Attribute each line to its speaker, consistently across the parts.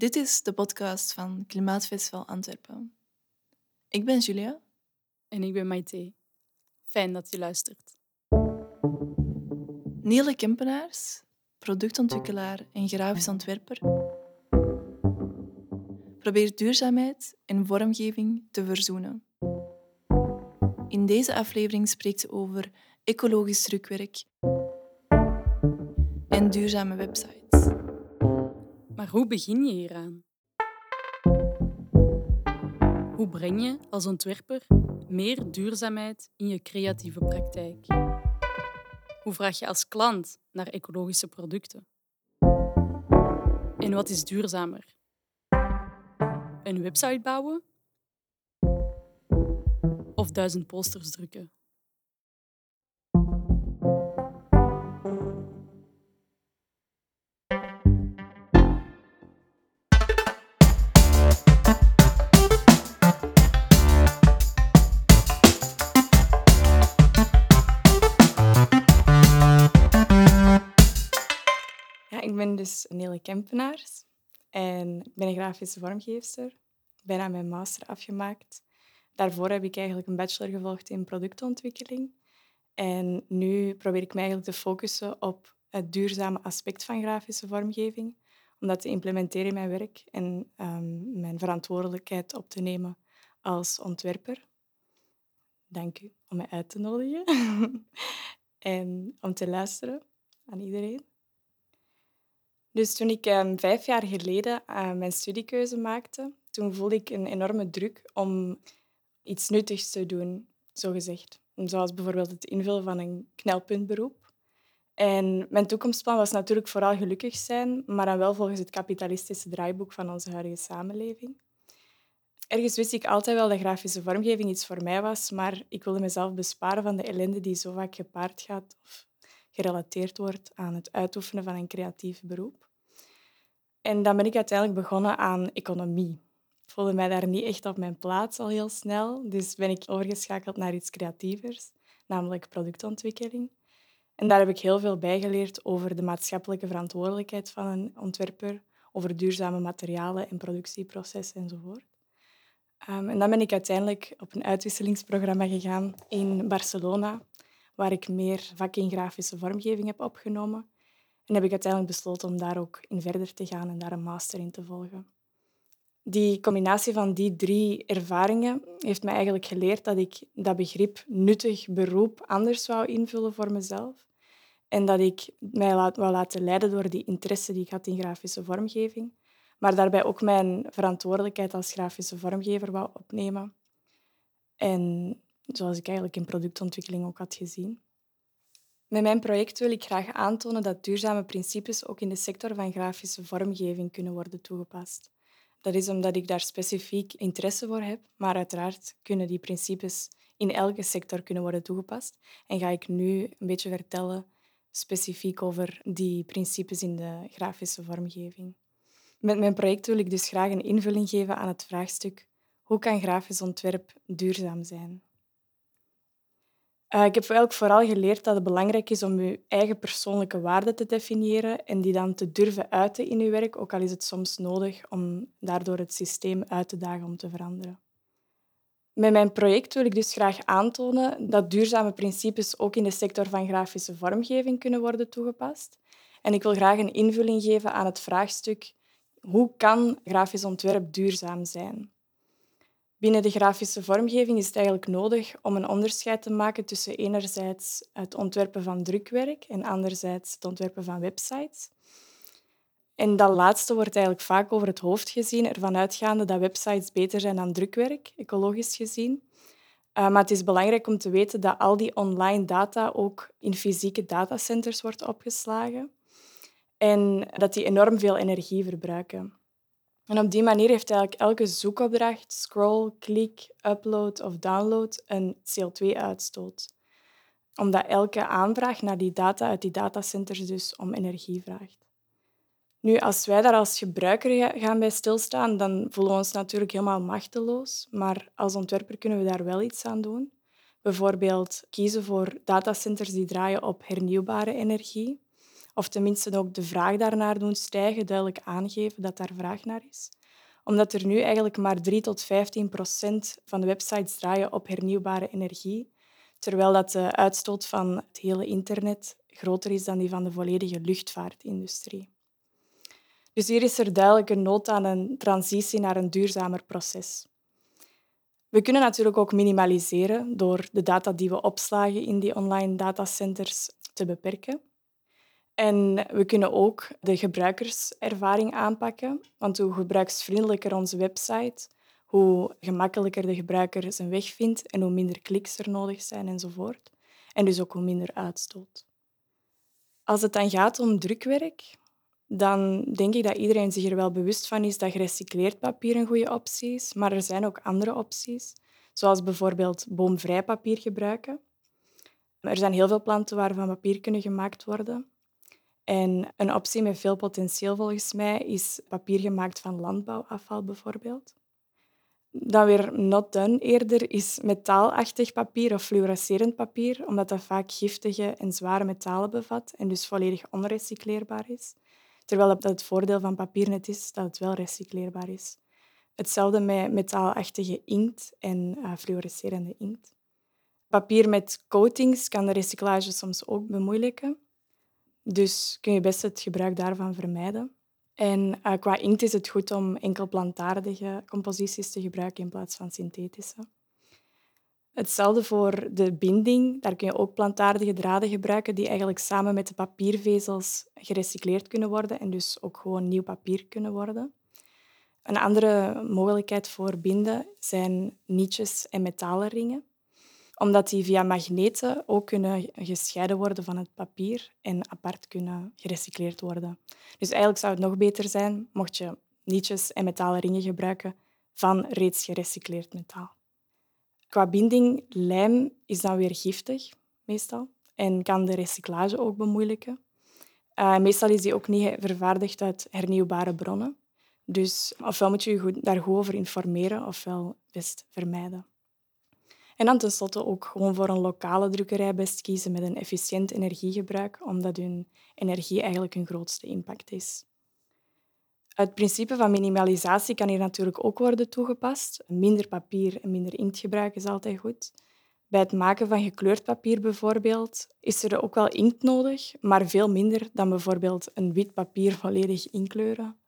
Speaker 1: Dit is de podcast van Klimaatfestival Antwerpen. Ik ben Julia.
Speaker 2: En ik ben Maite. Fijn dat je luistert.
Speaker 1: Niele Kempenaars, productontwikkelaar en grafisch ontwerper, probeert duurzaamheid en vormgeving te verzoenen. In deze aflevering spreekt ze over ecologisch drukwerk en duurzame websites.
Speaker 2: Maar hoe begin je hieraan? Hoe breng je als ontwerper meer duurzaamheid in je creatieve praktijk? Hoe vraag je als klant naar ecologische producten? En wat is duurzamer? Een website bouwen? Of duizend posters drukken?
Speaker 3: Dus Nele Kempenaars en ik ben een grafische vormgeefster. Bijna mijn master afgemaakt. Daarvoor heb ik eigenlijk een bachelor gevolgd in productontwikkeling. En nu probeer ik me eigenlijk te focussen op het duurzame aspect van grafische vormgeving, om dat te implementeren in mijn werk en ehm, mijn verantwoordelijkheid op te nemen als ontwerper. Dank u om mij uit te nodigen en om te luisteren aan iedereen. Dus toen ik um, vijf jaar geleden uh, mijn studiekeuze maakte, toen voelde ik een enorme druk om iets nuttigs te doen, zogezegd. Zoals bijvoorbeeld het invullen van een knelpuntberoep. En mijn toekomstplan was natuurlijk vooral gelukkig zijn, maar dan wel volgens het kapitalistische draaiboek van onze huidige samenleving. Ergens wist ik altijd wel dat grafische vormgeving iets voor mij was, maar ik wilde mezelf besparen van de ellende die zo vaak gepaard gaat of gerelateerd wordt aan het uitoefenen van een creatief beroep. En dan ben ik uiteindelijk begonnen aan economie. Ik voelde mij daar niet echt op mijn plaats al heel snel, dus ben ik overgeschakeld naar iets creatievers, namelijk productontwikkeling. En daar heb ik heel veel bijgeleerd over de maatschappelijke verantwoordelijkheid van een ontwerper, over duurzame materialen en productieprocessen enzovoort. Um, en dan ben ik uiteindelijk op een uitwisselingsprogramma gegaan in Barcelona, waar ik meer vak in grafische vormgeving heb opgenomen. En heb ik uiteindelijk besloten om daar ook in verder te gaan en daar een master in te volgen. Die combinatie van die drie ervaringen heeft mij eigenlijk geleerd dat ik dat begrip nuttig beroep anders wou invullen voor mezelf. En dat ik mij wou laten leiden door die interesse die ik had in grafische vormgeving. Maar daarbij ook mijn verantwoordelijkheid als grafische vormgever wou opnemen. En zoals ik eigenlijk in productontwikkeling ook had gezien. Met mijn project wil ik graag aantonen dat duurzame principes ook in de sector van grafische vormgeving kunnen worden toegepast. Dat is omdat ik daar specifiek interesse voor heb, maar uiteraard kunnen die principes in elke sector kunnen worden toegepast. En ga ik nu een beetje vertellen specifiek over die principes in de grafische vormgeving. Met mijn project wil ik dus graag een invulling geven aan het vraagstuk hoe kan grafisch ontwerp duurzaam zijn? Uh, ik heb vooral geleerd dat het belangrijk is om je eigen persoonlijke waarden te definiëren en die dan te durven uiten in je werk, ook al is het soms nodig om daardoor het systeem uit te dagen om te veranderen. Met mijn project wil ik dus graag aantonen dat duurzame principes ook in de sector van grafische vormgeving kunnen worden toegepast. En ik wil graag een invulling geven aan het vraagstuk hoe kan grafisch ontwerp duurzaam zijn? Binnen de grafische vormgeving is het eigenlijk nodig om een onderscheid te maken tussen enerzijds het ontwerpen van drukwerk en anderzijds het ontwerpen van websites. En dat laatste wordt eigenlijk vaak over het hoofd gezien, ervan uitgaande dat websites beter zijn dan drukwerk, ecologisch gezien. Uh, maar het is belangrijk om te weten dat al die online data ook in fysieke datacenters wordt opgeslagen en dat die enorm veel energie verbruiken. En op die manier heeft eigenlijk elke zoekopdracht, scroll, klik, upload of download een CO2-uitstoot. Omdat elke aanvraag naar die data uit die datacenters dus om energie vraagt. Nu, als wij daar als gebruiker gaan bij stilstaan, dan voelen we ons natuurlijk helemaal machteloos. Maar als ontwerper kunnen we daar wel iets aan doen. Bijvoorbeeld kiezen voor datacenters die draaien op hernieuwbare energie of tenminste ook de vraag daarnaar doen stijgen, duidelijk aangeven dat daar vraag naar is. Omdat er nu eigenlijk maar 3 tot 15 procent van de websites draaien op hernieuwbare energie, terwijl dat de uitstoot van het hele internet groter is dan die van de volledige luchtvaartindustrie. Dus hier is er duidelijk een nood aan een transitie naar een duurzamer proces. We kunnen natuurlijk ook minimaliseren door de data die we opslagen in die online datacenters te beperken. En we kunnen ook de gebruikerservaring aanpakken, want hoe gebruiksvriendelijker onze website, hoe gemakkelijker de gebruiker zijn weg vindt en hoe minder kliks er nodig zijn enzovoort. En dus ook hoe minder uitstoot. Als het dan gaat om drukwerk, dan denk ik dat iedereen zich er wel bewust van is dat gerecycleerd papier een goede optie is. Maar er zijn ook andere opties, zoals bijvoorbeeld boomvrij papier gebruiken. Er zijn heel veel planten waarvan papier kunnen gemaakt worden. En een optie met veel potentieel volgens mij is papier gemaakt van landbouwafval bijvoorbeeld. Dan weer not done eerder is metaalachtig papier of fluorescerend papier, omdat dat vaak giftige en zware metalen bevat en dus volledig onrecycleerbaar is. Terwijl het voordeel van papier net is dat het wel recycleerbaar is. Hetzelfde met metaalachtige inkt en uh, fluorescerende inkt. Papier met coatings kan de recyclage soms ook bemoeilijken. Dus kun je best het gebruik daarvan vermijden. En uh, qua inkt is het goed om enkel plantaardige composities te gebruiken in plaats van synthetische. Hetzelfde voor de binding. Daar kun je ook plantaardige draden gebruiken die eigenlijk samen met de papiervezels gerecycleerd kunnen worden en dus ook gewoon nieuw papier kunnen worden. Een andere mogelijkheid voor binden zijn nietjes en metalen ringen omdat die via magneten ook kunnen gescheiden worden van het papier en apart kunnen gerecycleerd worden. Dus eigenlijk zou het nog beter zijn mocht je nietjes en metalen ringen gebruiken van reeds gerecycleerd metaal. Qua binding, lijm is dan weer giftig, meestal, en kan de recyclage ook bemoeilijken. Uh, meestal is die ook niet vervaardigd uit hernieuwbare bronnen. Dus ofwel moet je je daar goed over informeren, ofwel best vermijden. En dan tenslotte ook gewoon voor een lokale drukkerij best kiezen met een efficiënt energiegebruik, omdat hun energie eigenlijk hun grootste impact is. Het principe van minimalisatie kan hier natuurlijk ook worden toegepast. Minder papier en minder inktgebruik is altijd goed. Bij het maken van gekleurd papier bijvoorbeeld is er ook wel inkt nodig, maar veel minder dan bijvoorbeeld een wit papier volledig inkleuren.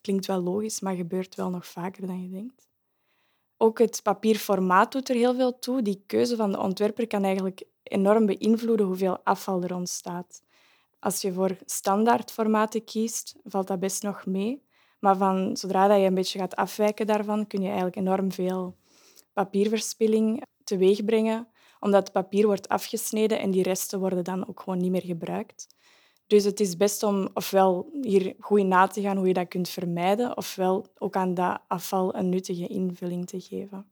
Speaker 3: Klinkt wel logisch, maar gebeurt wel nog vaker dan je denkt. Ook het papierformaat doet er heel veel toe. Die keuze van de ontwerper kan eigenlijk enorm beïnvloeden hoeveel afval er ontstaat. Als je voor standaardformaten kiest, valt dat best nog mee. Maar van, zodra dat je een beetje gaat afwijken daarvan, kun je eigenlijk enorm veel papierverspilling teweegbrengen, omdat het papier wordt afgesneden en die resten worden dan ook gewoon niet meer gebruikt. Dus het is best om ofwel hier goed na te gaan hoe je dat kunt vermijden, ofwel ook aan dat afval een nuttige invulling te geven.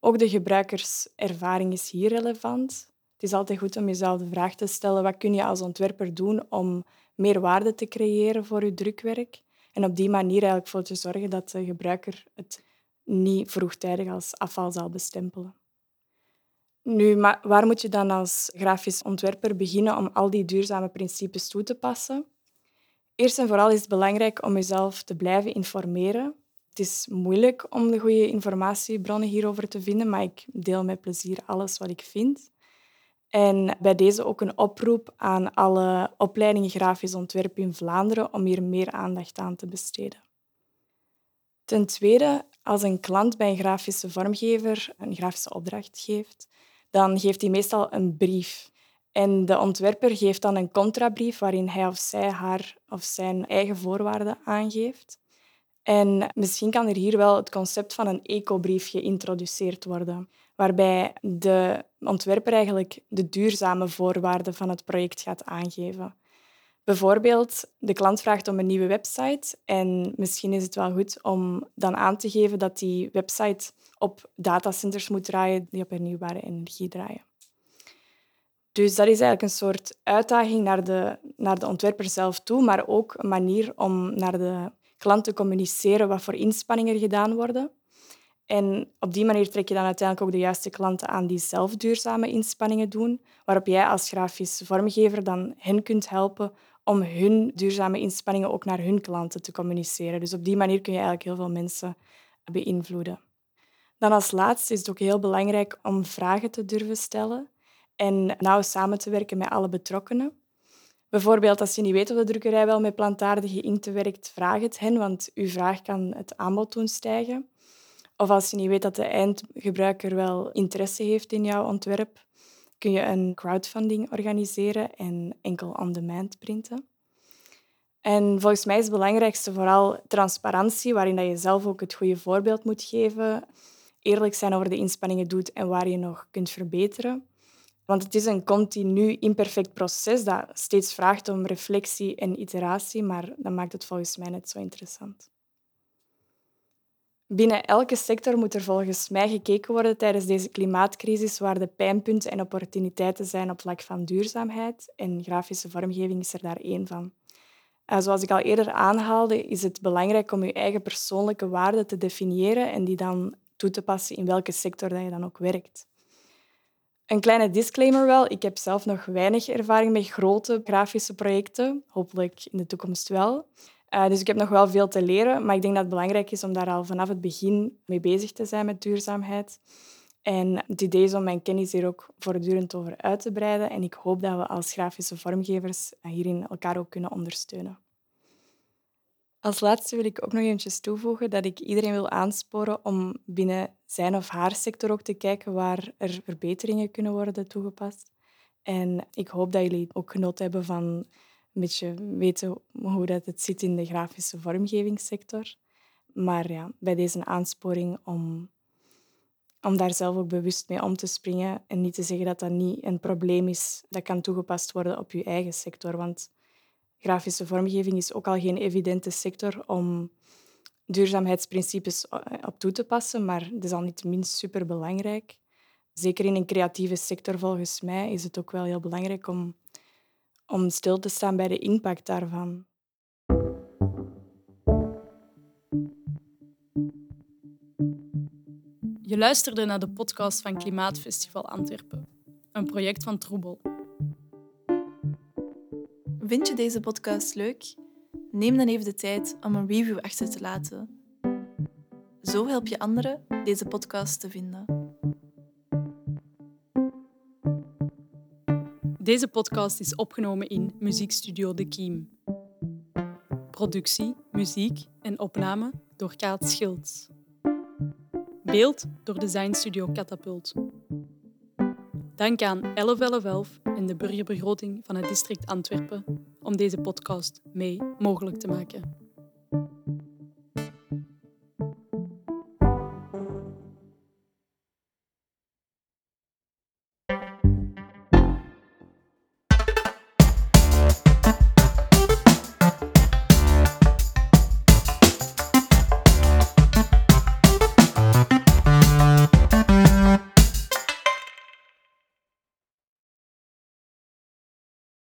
Speaker 3: Ook de gebruikerservaring is hier relevant. Het is altijd goed om jezelf de vraag te stellen, wat kun je als ontwerper doen om meer waarde te creëren voor je drukwerk? En op die manier eigenlijk voor te zorgen dat de gebruiker het niet vroegtijdig als afval zal bestempelen. Nu, maar waar moet je dan als grafisch ontwerper beginnen om al die duurzame principes toe te passen? Eerst en vooral is het belangrijk om jezelf te blijven informeren. Het is moeilijk om de goede informatiebronnen hierover te vinden, maar ik deel met plezier alles wat ik vind. En bij deze ook een oproep aan alle opleidingen grafisch ontwerp in Vlaanderen om hier meer aandacht aan te besteden. Ten tweede, als een klant bij een grafische vormgever een grafische opdracht geeft, dan geeft hij meestal een brief. En de ontwerper geeft dan een contrabrief waarin hij of zij haar of zijn eigen voorwaarden aangeeft. En misschien kan er hier wel het concept van een ecobrief geïntroduceerd worden, waarbij de ontwerper eigenlijk de duurzame voorwaarden van het project gaat aangeven. Bijvoorbeeld, de klant vraagt om een nieuwe website en misschien is het wel goed om dan aan te geven dat die website op datacenters moet draaien die op hernieuwbare energie draaien. Dus dat is eigenlijk een soort uitdaging naar de, naar de ontwerper zelf toe, maar ook een manier om naar de klant te communiceren wat voor inspanningen er gedaan worden. En op die manier trek je dan uiteindelijk ook de juiste klanten aan die zelf duurzame inspanningen doen, waarop jij als grafisch vormgever dan hen kunt helpen om hun duurzame inspanningen ook naar hun klanten te communiceren. Dus op die manier kun je eigenlijk heel veel mensen beïnvloeden. Dan als laatste is het ook heel belangrijk om vragen te durven stellen en nauw samen te werken met alle betrokkenen. Bijvoorbeeld als je niet weet of de drukkerij wel met plantaardige inkt werkt, vraag het hen, want uw vraag kan het aanbod doen stijgen. Of als je niet weet dat de eindgebruiker wel interesse heeft in jouw ontwerp, kun je een crowdfunding organiseren en enkel on-demand printen. En volgens mij is het belangrijkste vooral transparantie, waarin dat je zelf ook het goede voorbeeld moet geven. Eerlijk zijn over de inspanningen doet en waar je nog kunt verbeteren. Want het is een continu imperfect proces dat steeds vraagt om reflectie en iteratie, maar dat maakt het volgens mij net zo interessant. Binnen elke sector moet er volgens mij gekeken worden tijdens deze klimaatcrisis waar de pijnpunten en opportuniteiten zijn op vlak van duurzaamheid. En grafische vormgeving is er daar één van. Eh, zoals ik al eerder aanhaalde, is het belangrijk om je eigen persoonlijke waarden te definiëren en die dan toe te passen in welke sector dat je dan ook werkt. Een kleine disclaimer wel. Ik heb zelf nog weinig ervaring met grote grafische projecten. Hopelijk in de toekomst wel. Uh, dus ik heb nog wel veel te leren, maar ik denk dat het belangrijk is om daar al vanaf het begin mee bezig te zijn met duurzaamheid. En het idee is om mijn kennis hier ook voortdurend over uit te breiden. En ik hoop dat we als grafische vormgevers hierin elkaar ook kunnen ondersteunen. Als laatste wil ik ook nog eventjes toevoegen dat ik iedereen wil aansporen om binnen zijn of haar sector ook te kijken waar er verbeteringen kunnen worden toegepast. En ik hoop dat jullie ook genot hebben van een beetje weten hoe dat het zit in de grafische vormgevingssector. Maar ja, bij deze aansporing om, om daar zelf ook bewust mee om te springen en niet te zeggen dat dat niet een probleem is dat kan toegepast worden op je eigen sector. Want grafische vormgeving is ook al geen evidente sector om duurzaamheidsprincipes eh, op toe te passen, maar het is al niet minst superbelangrijk. Zeker in een creatieve sector, volgens mij, is het ook wel heel belangrijk om, om stil te staan bij de impact daarvan.
Speaker 2: Je luisterde naar de podcast van Klimaatfestival Antwerpen, een project van Troebel.
Speaker 1: Vind je deze podcast leuk? Neem dan even de tijd om een review achter te laten. Zo help je anderen deze podcast te vinden.
Speaker 2: Deze podcast is opgenomen in Muziekstudio De Kiem. Productie, muziek en opname door Kaat Schilds. Beeld door Design Studio Catapult. Dank aan 1111 en de burgerbegroting van het district Antwerpen om deze podcast mee mogelijk te maken.